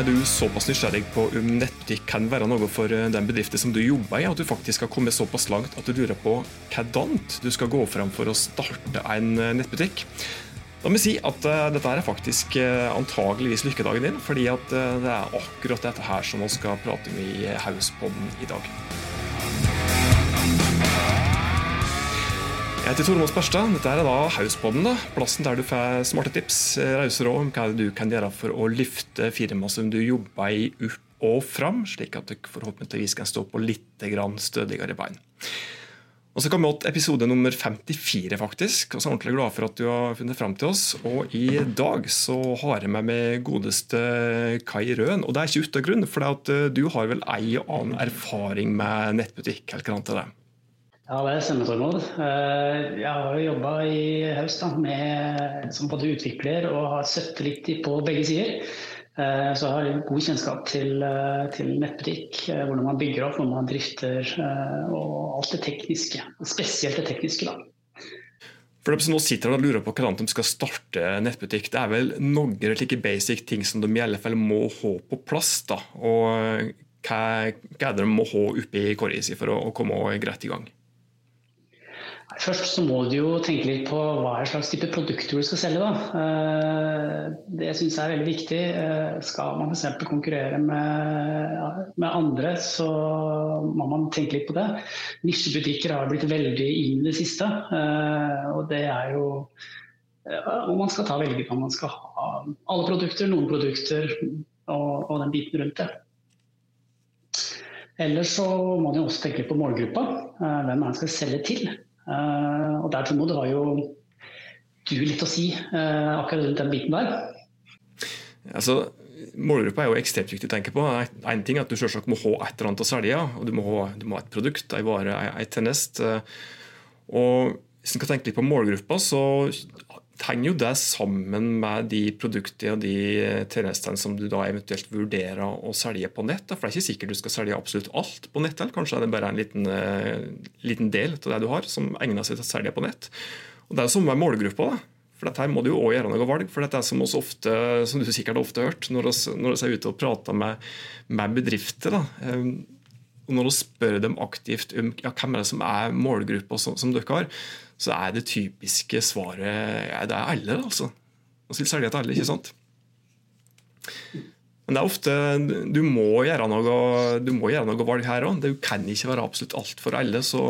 Er du såpass nysgjerrig på om nettbutikk kan være noe for eh, den bedriften som du jobber i, at du faktisk har kommet såpass langt at du lurer på hvordan du skal gå fram for å starte en eh, nettbutikk? Da må jeg si at uh, dette er faktisk antageligvis lykkedagen din, fordi at det er akkurat dette her som vi skal prate om i Hauspodden i dag. Jeg heter Tormod Sperstad. Dette er da Hauspodden, da. plassen der du får smarte tips, rause råd om hva du kan gjøre for å løfte firmaet som du jobber i, opp og fram, slik at du forhåpentligvis kan stå på litt stødigere bein. Og så kom vi til episode nummer 54, faktisk. Og så er jeg ordentlig glad for at du har funnet fram til oss. Og i dag så har jeg med meg godeste Kai Røen. Og det er ikke uten grunn, for eh, du har vel ei annen erfaring med nettbutikk? hva til det? Ja, det stemmer, Tormod. Eh, jeg har jobba i høst da, med, som både utvikler og har sett litt på begge sider. Eh, så jeg har god kjennskap til, eh, til, nettbutikk, hvordan man bygger opp, hvordan man drifter og alt det tekniske. Spesielt det tekniske. da. For de som nå sitter og lurer på hvordan de skal starte nettbutikk, det er vel noen slike basic ting som de i alle fall må ha på plass? da, og Hva, hva er det de må ha oppi korga si for å, å komme greit i gang? Først så må du jo tenke litt på hva slags type produkter du skal selge. Da. Eh, det syns jeg er veldig viktig. Eh, skal man f.eks. konkurrere med, med, andre, så må man tenke litt på det. Nisjebutikker har blitt veldig inn i det siste. Eh, og det er jo om man skal ta velge om man skal ha alle produkter, noen produkter og, og den biten rundt det. Ellers så må man jo også tenke på målgruppa. Hvem er man skal selge til? Eh, og der Tormod har jo du litt å si eh, akkurat rundt den biten der. Altså, Målgruppa er jo ekstremt viktig å tenke på. En ting er at Du selvsagt må ha et eller annet å selge. og Du må ha, du må ha et produkt, en vare, en tjeneste. Og Hvis en kan tenke litt på målgruppa, så henger jo det sammen med de produktene og de tjenestene som du da eventuelt vurderer å selge på nett. For det er ikke sikkert du skal selge absolutt alt på nett. Kanskje er det bare en liten, uh, liten, del av det du har som egner seg til å selge på nett. Og Det er jo samme med målgruppa. da. For dette her må du jo også gjøre noe valg. For dette er som, oss ofte, som du sikkert har ofte hørt når vi er ute og prater med, med bedrifter. da. Um, og når vi spør dem aktivt om ja, hvem er det som er målgruppa som, som dere har, så er det typiske svaret ja, det er alle. altså. Og så selger til alle, ikke sant? Men det er ofte, du må gjøre noe, du må gjøre noe valg her òg. Det kan ikke være absolutt alt for alle. Så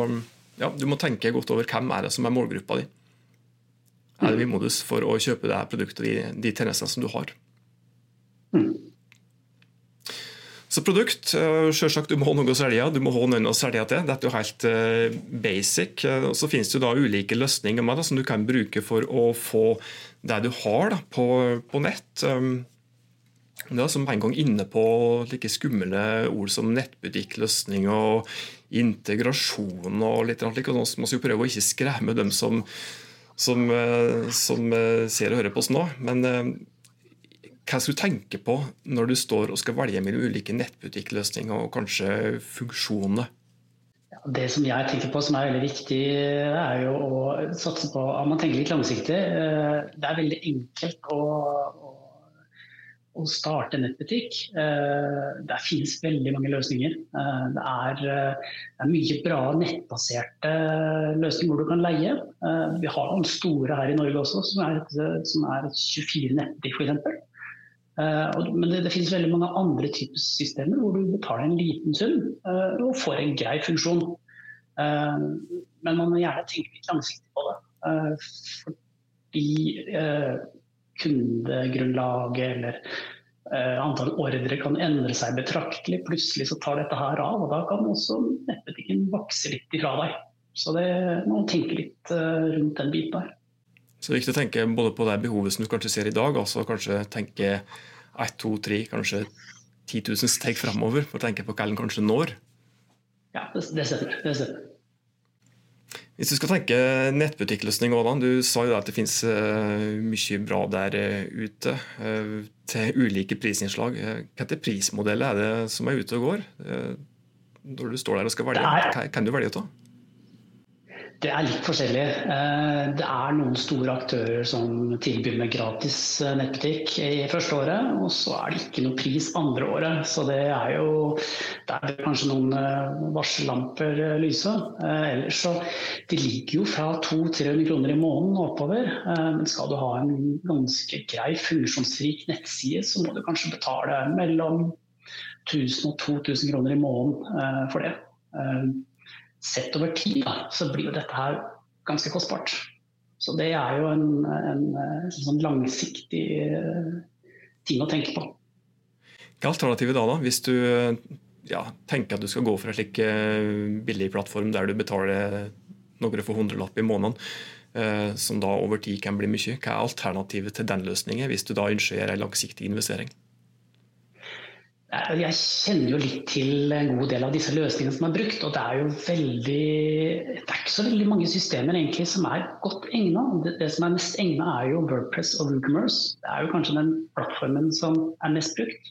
ja, du må tenke godt over hvem er det som er målgruppa di. Er det vi modus for å kjøpe det produktet de, de tjenestene som du har? Mm. Så produkt, eh, selvsagt du må ha noe å selge, du må ha noen å selge til. Dette er jo helt uh, basic. Og Så finnes det da ulike løsninger med det, som du kan bruke for å få det du har da, på, på, nett. Um, det er som en gang inne på like skumle ord som nettbutikkløsning og integrasjon og litt slikt. Nå må vi prøve å ikke skremme dem som, som, som ser og hører på oss nå. Men hva skal du tenke på når du står og skal velge mellom ulike nettbutikkløsninger og kanskje funksjoner? Det som jeg tenker på som er veldig viktig, er jo å satse på at man tenker litt langsiktig. Eh, det er veldig enkelt å, å, å starte nettbutikk. Eh, det finnes veldig mange løsninger. Eh, det er, det er, mye bra nettbaserte løsninger hvor du kan leie. Vi har noen store her i Norge også, som er, som er 24 nettbutikk f.eks. Eh, men det, det, finnes veldig mange andre typer systemer hvor du betaler en liten sum uh, og får en grei funksjon. Uh, men man må gjerne tenke litt langsiktig på det. Fordi kundegrunnlaget eller antall ordre kan endre seg betraktelig. Plutselig så tar dette her av, og da kan også nettbutikken vokse litt ifra deg. Så det, man tenker tenke litt rundt den biten der. Så det er viktig å tenke både på det behovet som du kanskje ser i dag, altså kanskje tenke ett, to, tre, kanskje 10 000 steg framover for å tenke på hva en kanskje når. Ja, det, det stemmer. Det stemmer. Hvis du skal tenke nettbutikkløsning òg, du sa jo at det finnes uh, mye bra der uh, ute uh, til ulike prisinnslag. Er prismodeller er det som er ute og går? når du står der og skal velge, hva kan du velge av? Det er litt forskjellig. Eh, det er noen store aktører som tilbyr med gratis eh, nettbutikk i første året, og så er det ikke noe pris andre året. Så det er jo Der bør kanskje noen eh, varsellamper lyse. Ellers så Det ligger jo fra 200-300 kroner i måneden og oppover. Men skal du ha en ganske grei, funksjonsrik nettside, så må du kanskje betale mellom 1000 og 2000 kroner i måneden for det sett over tid, da, så blir jo dette her ganske kostbart. Så det er jo en, en, en sånn langsiktig eh, ting å tenke på. Hva er alternativet da, da? Hvis du ja, tenker at du skal gå for en slik eh, billig plattform der du betaler noen få hundrelapp i måneden, eh, som da over tid kan bli mye. Hva er alternativet til den løsningen, hvis du da ønsker å gjøre en langsiktig investering? Jeg kjenner jo litt til en god del av disse løsningene som er brukt. Og det er jo veldig Det er ikke så veldig mange systemer egentlig som er godt egna. Det, det, som er mest egna er jo Wordpress og WooCommerce. Det er jo kanskje den plattformen som er mest brukt,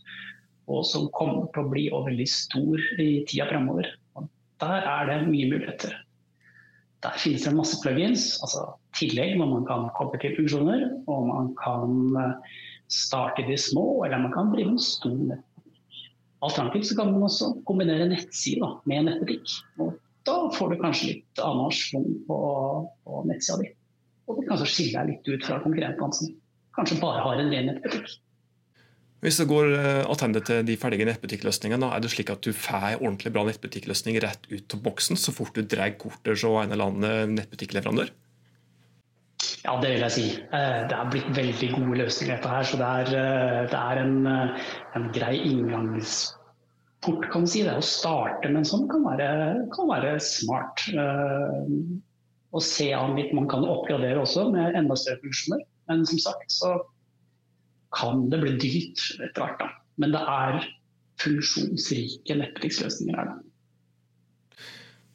og som kommer til å bli veldig stor i tida framover. Der er det mye muligheter. Der finnes det masse plugins, altså tillegg hvor man kan koble til funksjoner. Og man kan eh, starte i de små, eller man kan drive en stor Alternativt så kan man også kombinere nettsida da, med nettbutikk. Og da får du kanskje litt annen schwung på, på nettsida di. Og du kanskje skille deg litt ut fra konkurrentene som kanskje bare har en ren nettbutikk. Hvis det går tilbake attende til de ferdige nettbutikkløsningene, er det slik at du får ordentlig bra nettbutikkløsning rett ut av boksen så fort du drar kortet hos en eller annen nettbutikkleverandør? Ja, det vil jeg si. Eh, det er blitt veldig gode løsninger, dette her. Så det er, eh, det er en, eh, en, grei inngangsport, kan man si. Det å starte med en sånn kan være, kan være smart. Å se an litt. Man kan oppgradere også med enda større funksjoner. Men som sagt så kan det bli dyrt etter hvert. da. Men det er funksjonsrike Netflix-løsninger her. da.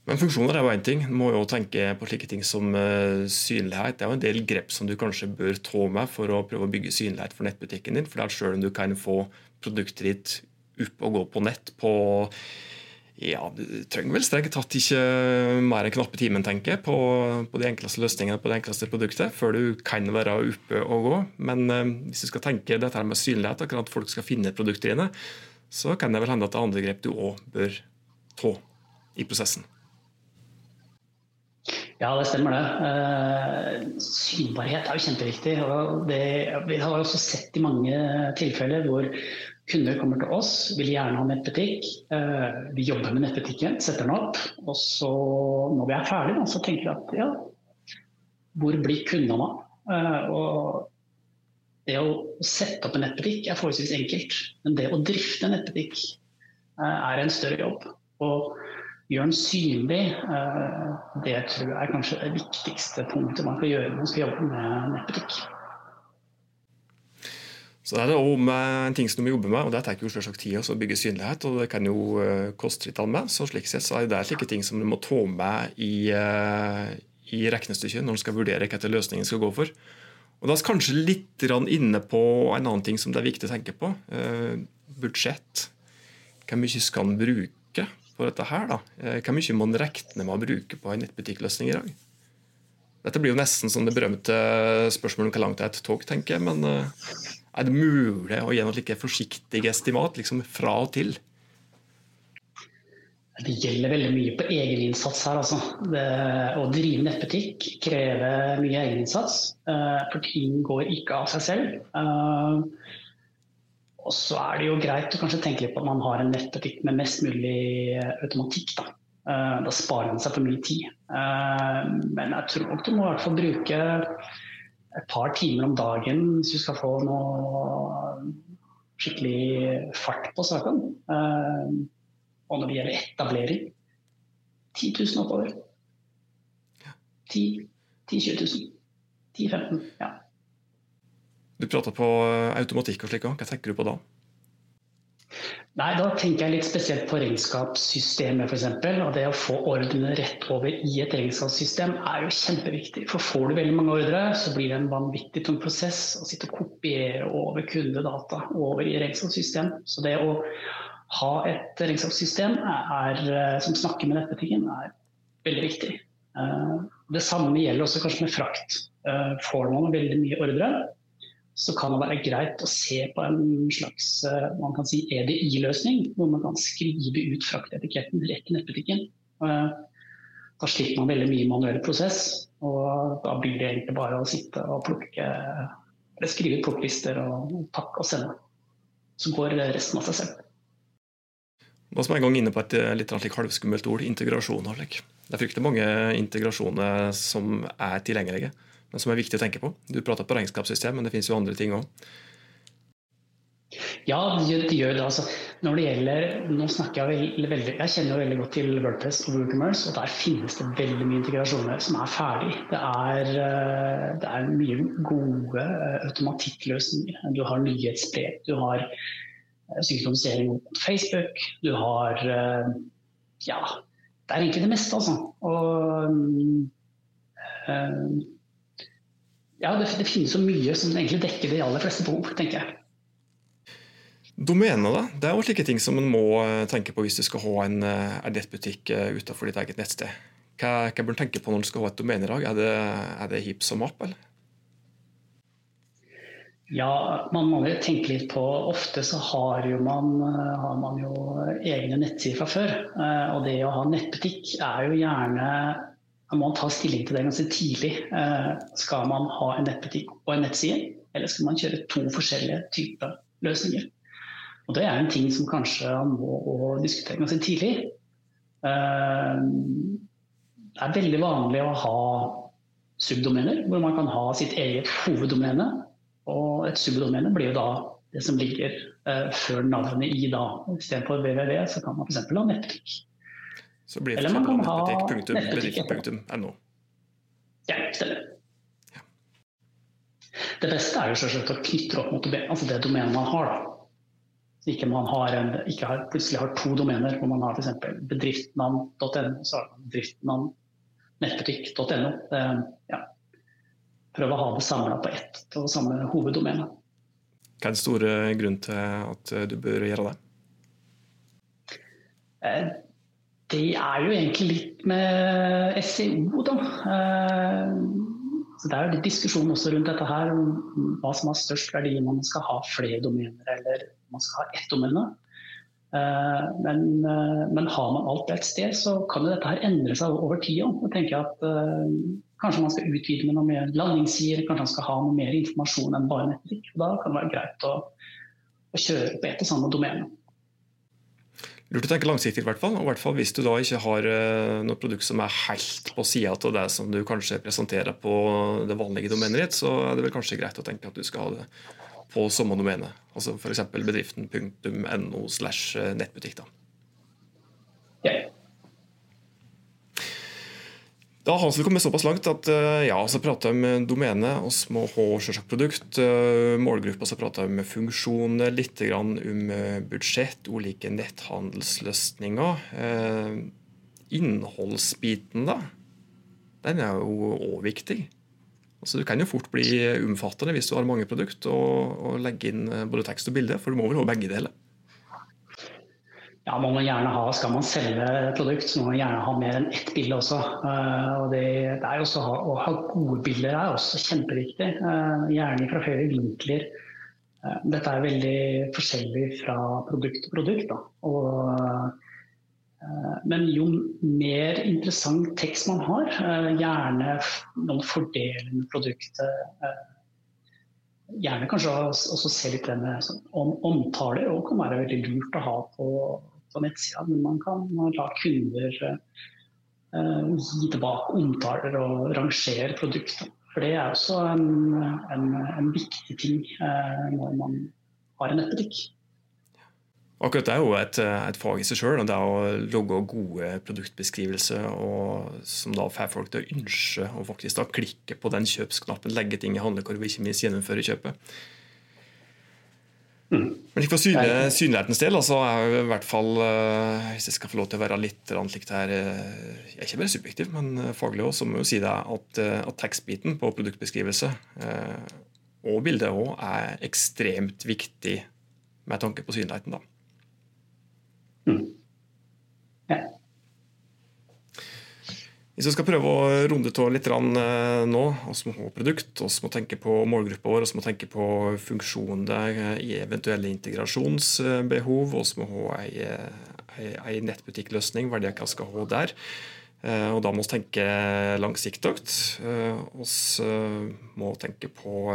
Men funksjoner er jo én ting. Du må jo tenke på slike ting som uh, synlighet. Det er jo en del grep som du kanskje bør ta med for å prøve å bygge synlighet for nettbutikken din. For det er selv om du kan få produktet ditt opp og gå på nett på ja, Du trenger vel strengt tatt ikke mer enn knappe timen tenker på, på de enkleste løsningene på det enkleste produktet før du kan være oppe og gå. Men eh, hvis du skal tenke dette med synlighet, akkurat at folk skal finne produktene dine, så kan det vel hende at det er andre grep du òg bør ta i prosessen. Ja, det stemmer det. Eh, synbarhet er jo kjempeviktig. og det, Vi har også sett i mange tilfeller hvor kunder kommer til oss, vil gjerne ha nettbutikk. Eh, vi jobber med nettbutikken, setter den opp. Og så når vi er ferdige, så tenker vi at ja, hvor blir kundene av? Eh, og det å sette opp en nettbutikk er forholdsvis enkelt. Men det å drifte en nettbutikk er en større jobb. Og gjøre den synlig, eh, det tror jeg er kanskje det viktigste punktet man kan gjøre når man skal jobbe med nettbutikk. Så det er òg en ting som du må jobbe med, og det tar jo selvsagt tid å bygge synlighet. og Det kan jo eh, koste litt med. så slik sett så er det slike ting som du må ta med i, eh, i regnestykket når du skal vurdere hva løsningen skal gå for. Og Da er vi kanskje litt inne på en annen ting som det er viktig å tenke på. Budsjett. Hvor mye skal en bruke på dette her, da. Eh, hvor mye må man regne med å bruke på en nettbutikkløsning i dag? Dette blir jo nesten som det berømte spørsmålet om hvor langt det er et tog, tenker jeg. Men eh, er det mulig å gi noe like forsiktig estimat, liksom fra og til? Det gjelder veldig mye på egeninnsats her. Altså. Det, å drive nettbutikk krever mye egeninnsats. Uh, for ting går ikke av seg selv. Og så er det jo greit å kanskje tenke litt på at man har en nettbutikk med mest mulig eh, automatikk. Da, uh, da sparer man seg for mye tid. Uh, men jeg tror nok du må i hvert fall bruke et par timer om dagen hvis du skal få noe skikkelig fart på saken. Og når det gjelder etablering 10 000 oppover. 10 000-20 000. 10-15 ja. Du prata på eh, automatikk og slik òg. Hva tenker du på da? Nei, Da tenker jeg litt spesielt på regnskapssystemet f.eks. Og det å få ordrene rett over i et regnskapssystem er jo kjempeviktig. For får du veldig mange ordre, så blir det en vanvittig tung prosess å sitte og kopiere over kundedata over i regnskapssystem. Så det å ha et regnskapssystem er, som snakker med nettbutikken, er veldig viktig. Eh, Det samme gjelder også kanskje med frakt. Får man veldig mye ordre, så kan det være greit å se på en slags uh, man kan si EDI-løsning, hvor man kan skrive ut fraktetiketten rett i nettbutikken. Uh, da slipper man veldig mye manuell prosess, og da blir det egentlig bare å sitte og plukke eller skrive ut plukklister og pakke og sende. Så går resten av seg selv. Nå som en gang inne på et litt halvskummelt ord, integrasjon. Det er fryktelig mange integrasjoner som er tilgjengelige, som er viktig å tenke på. Du prater på regnskapssystem, men det finnes jo andre ting òg. Ja, det gjør det. altså. Når det gjelder, nå snakker Jeg veldig, veldig, jeg kjenner jo veldig godt til Wordpress og WooCommerce, og der finnes det veldig mye integrasjoner som er ferdig. Det er, eh, det er mye gode eh, automatikkløsninger. Du har nyhetsbrev, du har eh, synkronisering mot Facebook, du har Ja, det er egentlig det meste, altså. Og ja, det, det finnes så mye som egentlig dekker de aller fleste behov, tenker jeg. Domene, da? Det er jo slike ting som man må eh, tenke på hvis du skal ha en, eh, nettbutikk eh, utenfor ditt eget nettsted. Hva, hva bør du tenke på når du skal ha et domene i dag? Er det, er det hipp som app, eller? Ja, man må jo tenke litt på Ofte så har, man, har man jo egne nettsider fra før. Og det å ha nettbutikk er jo gjerne Man må ta stilling til det ganske tidlig. Skal man ha en nettbutikk og en nettside, eller skal man kjøre to forskjellige typer løsninger? Og Det er en ting som kanskje man må diskutere ganske tidlig. Eh, det er veldig vanlig å ha subdomener, hvor man kan ha sitt eget hoveddomene. Og et subdomene blir jo da det som ligger uh, før navnet i da. Istedenfor www så kan man f.eks. ha nettbutikk. Så blir det nettbutikk.bedrift.no. Ja, stemmer. Ja. Det beste er jo selvsagt å knytte opp mot altså det domenet man har. da. Så ikke man har en, ikke har, plutselig har to domener hvor man har f.eks. bedriftnavn.no, så har man bedriftsnavn nettbutikk.no. Ja. Prøve å ha det samla på ett og samme hoveddomene. Hva er den store grunnen til at du bør gjøre det? Eh, det er jo egentlig litt med SEO, da. Eh, så Det er jo litt diskusjon også rundt dette her, om hva som har størst verdi om man skal ha flere domener eller om man skal ha ett domene. Eh, men, eh, men, har man alt et sted, så kan jo dette her endre seg over tid. Jeg tenker at Kanskje man skal utvide med noe mer landingssider, kanskje man skal ha noe mer informasjon enn bare nettbutikk. Da kan det være greit å, å kjøre på ett og samme domene. Lurt å tenke langsiktig, i hvert fall. Og i hvert fall hvis du da ikke har noe produkt som er helt på sida av det som du kanskje presenterer på det vanlige domenet ditt, så er det vel kanskje greit å tenke at du skal ha det på samme domene. Altså f.eks. bedriften.no slash eh, nettbutikk. Da. Ja. Da har vi kommet såpass langt at eh, ja, så prater jeg om domene, og må ha selvsagt produkt, eh, målgruppa, så prater jeg om funksjoner, litt om budsjett, ulike netthandelsløsninger. Innholdsbiten, da, den er jo òg viktig. Altså, du kan jo fort bli omfattende hvis du har mange produkter og, og legge inn eh, både tekst og bilde, for du må vel ha begge deler? Ja, man må gjerne ha, Skal man selge et produkt, så må man gjerne ha mer enn ett bilde også. Uh, og det, det er også, Å ha gode bilder er også kjempeviktig. Uh, gjerne fra flere vinkler. Uh, dette er veldig forskjellig fra produkt til produkt. Og Eh, men jo mer interessant tekst man har, eh, gjerne noen fordeler med produktet eh, Gjerne kanskje også se litt sånn, om, omtaler og kan være veldig lurt å ha på, på nettsida. Men man kan la kunder uh, gi tilbake omtaler og rangere produktet. For det er også en, en, en viktig ting uh, når man har en nettbutikk. Akkurat det er jo et, et fag i seg sjøl. Det å logge gode produktbeskrivelser og, som da får folk til å ønske å faktisk da klikke på den kjøpsknappen, legge ting i handlekorg og ikke minst gjennomføre kjøpet. Men for synlig, synlighetens del altså, er i hvert fall, uh, hvis jeg skal få lov til å være litt likt her uh, Jeg er ikke bare subjektiv, men faglig faglig også, må jeg jo si det at, at tekstbiten på produktbeskrivelse og bildet òg er ekstremt viktig med tanke på synligheten. da. Mm. Ja. Hvis vi skal prøve å runde tå litt nå, oss må produkt, oss må tenke på målgruppa vår, oss må tenke på funksjonen der i eventuelle integrasjonsbehov, oss må ha ei nettbutikkløsning, hva det skal ha der. Eh, og da må vi tenke langsiktig. Eh, vi eh, må tenke på,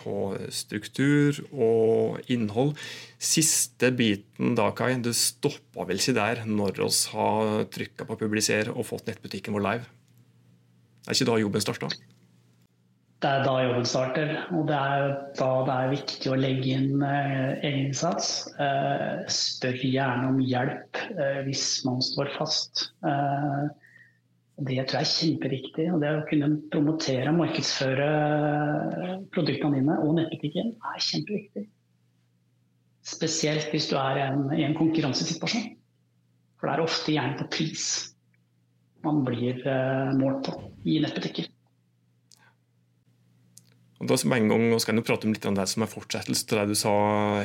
på, struktur og innhold. Siste biten da, Kai, det stoppa vel ikke der når vi har trykka på 'publiser' og fått nettbutikken vår live? Er ikke da jobben starta? Det er da jobben starter, og det er da det er viktig å legge inn uh, egeninnsats. Spør gjerne om hjelp hvis man står fast. Uh, det tror jeg er kjempeviktig. og Det å kunne promotere og markedsføre produktene dine og nettbutikken er kjempeviktig. Spesielt hvis du er en, i en konkurransesituasjon. For det er ofte gjerne på pris man blir uh, målt på i nettbutikker. Og da en gang skal jeg prate om litt om det som er fortsettelse til det du sa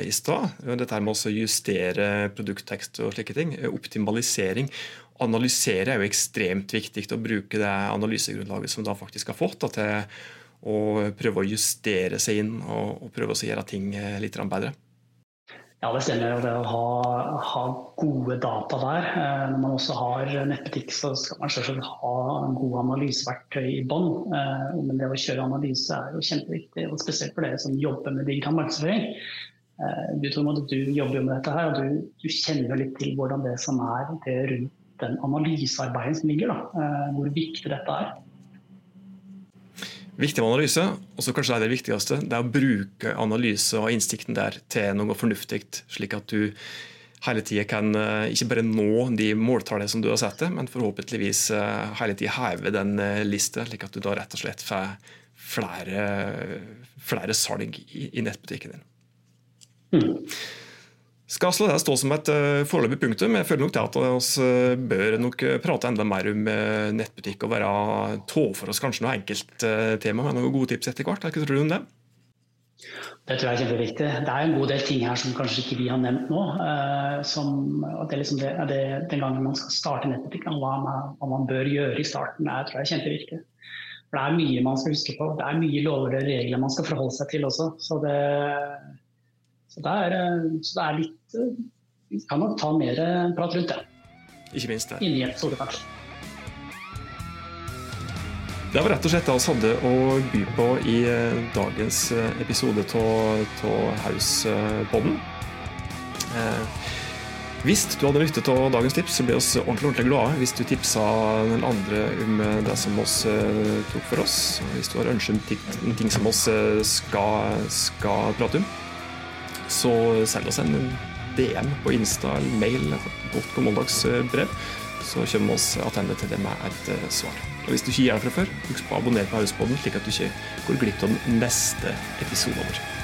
i stad. Dette med å justere produkttekst og slike ting. Optimalisering analysere er jo ekstremt viktig. Å bruke det analysegrunnlaget som da faktisk har fått, da, til å prøve å justere seg inn og, og prøve å gjøre ting eh, litt bedre. Ja, det stemmer. jo det å ha, ha, gode data der. Eh, når man også har nettbutikk, så skal man selvsagt ha gode analyseverktøy i bånn. Eh, men det å kjøre analyse er jo kjempeviktig, og spesielt for dere som jobber med digital markedsføring. Du, Tormod, du jobber jo med dette her, og du, du kjenner litt til hvordan det som er det rundt den analysearbeidet som ligger. Da, eh, hvor viktig dette er. Viktig med analyse, og så kanskje det er det viktigste, det er å bruke analyse og innsikten der til noe fornuftig, slik at du hele tida kan eh, ikke bare nå de måltallene som du har satt men forhåpentligvis eh, hele tida heve den lista, slik at du da rett og slett får flere, flere salg i, i nettbutikken din. Mm skal la det stå som et uh, foreløpig punktum. Jeg føler nok til at vi uh, bør nok eh, prate enda mer om nettbutikk og være tå for oss kanskje noe enkelttema med noen gode tips etter hvert. Hva tror du om det? Det tror jeg er kjempeviktig. Det er en god del ting her som kanskje ikke vi har nevnt nå. Som, det er liksom det, det, den gangen man skal starte nettbutikk, hva hva man bør gjøre i starten, det tror jeg er kjempeviktig. For Det er mye man skal huske på. Det er mye lover og regler man skal forholde seg til også. Så det, så det er, så det er litt vi kan nok ta mer prat rundt det. Ikke minst det. Inni episode, kanskje. Det var rett og slett det vi hadde å by på i eh, dagens eh, episode av Hauspodden. Eh, hvis du hadde lyttet til dagens tips, så blir vi ordentlig, ordentlig glade hvis du tipsa den andre om det som vi tok for oss. Hvis du har ønsket en ting som vi skal, skal prate om, så send oss en DM på Insta eller mail, godt mandagsbrev, så kommer vi oss tilbake til det med et eh, svar. Og Hvis du ikke gjør det fra før, husk på å abonnere på Hausboden, slik at du ikke går glipp av den neste episoden vår.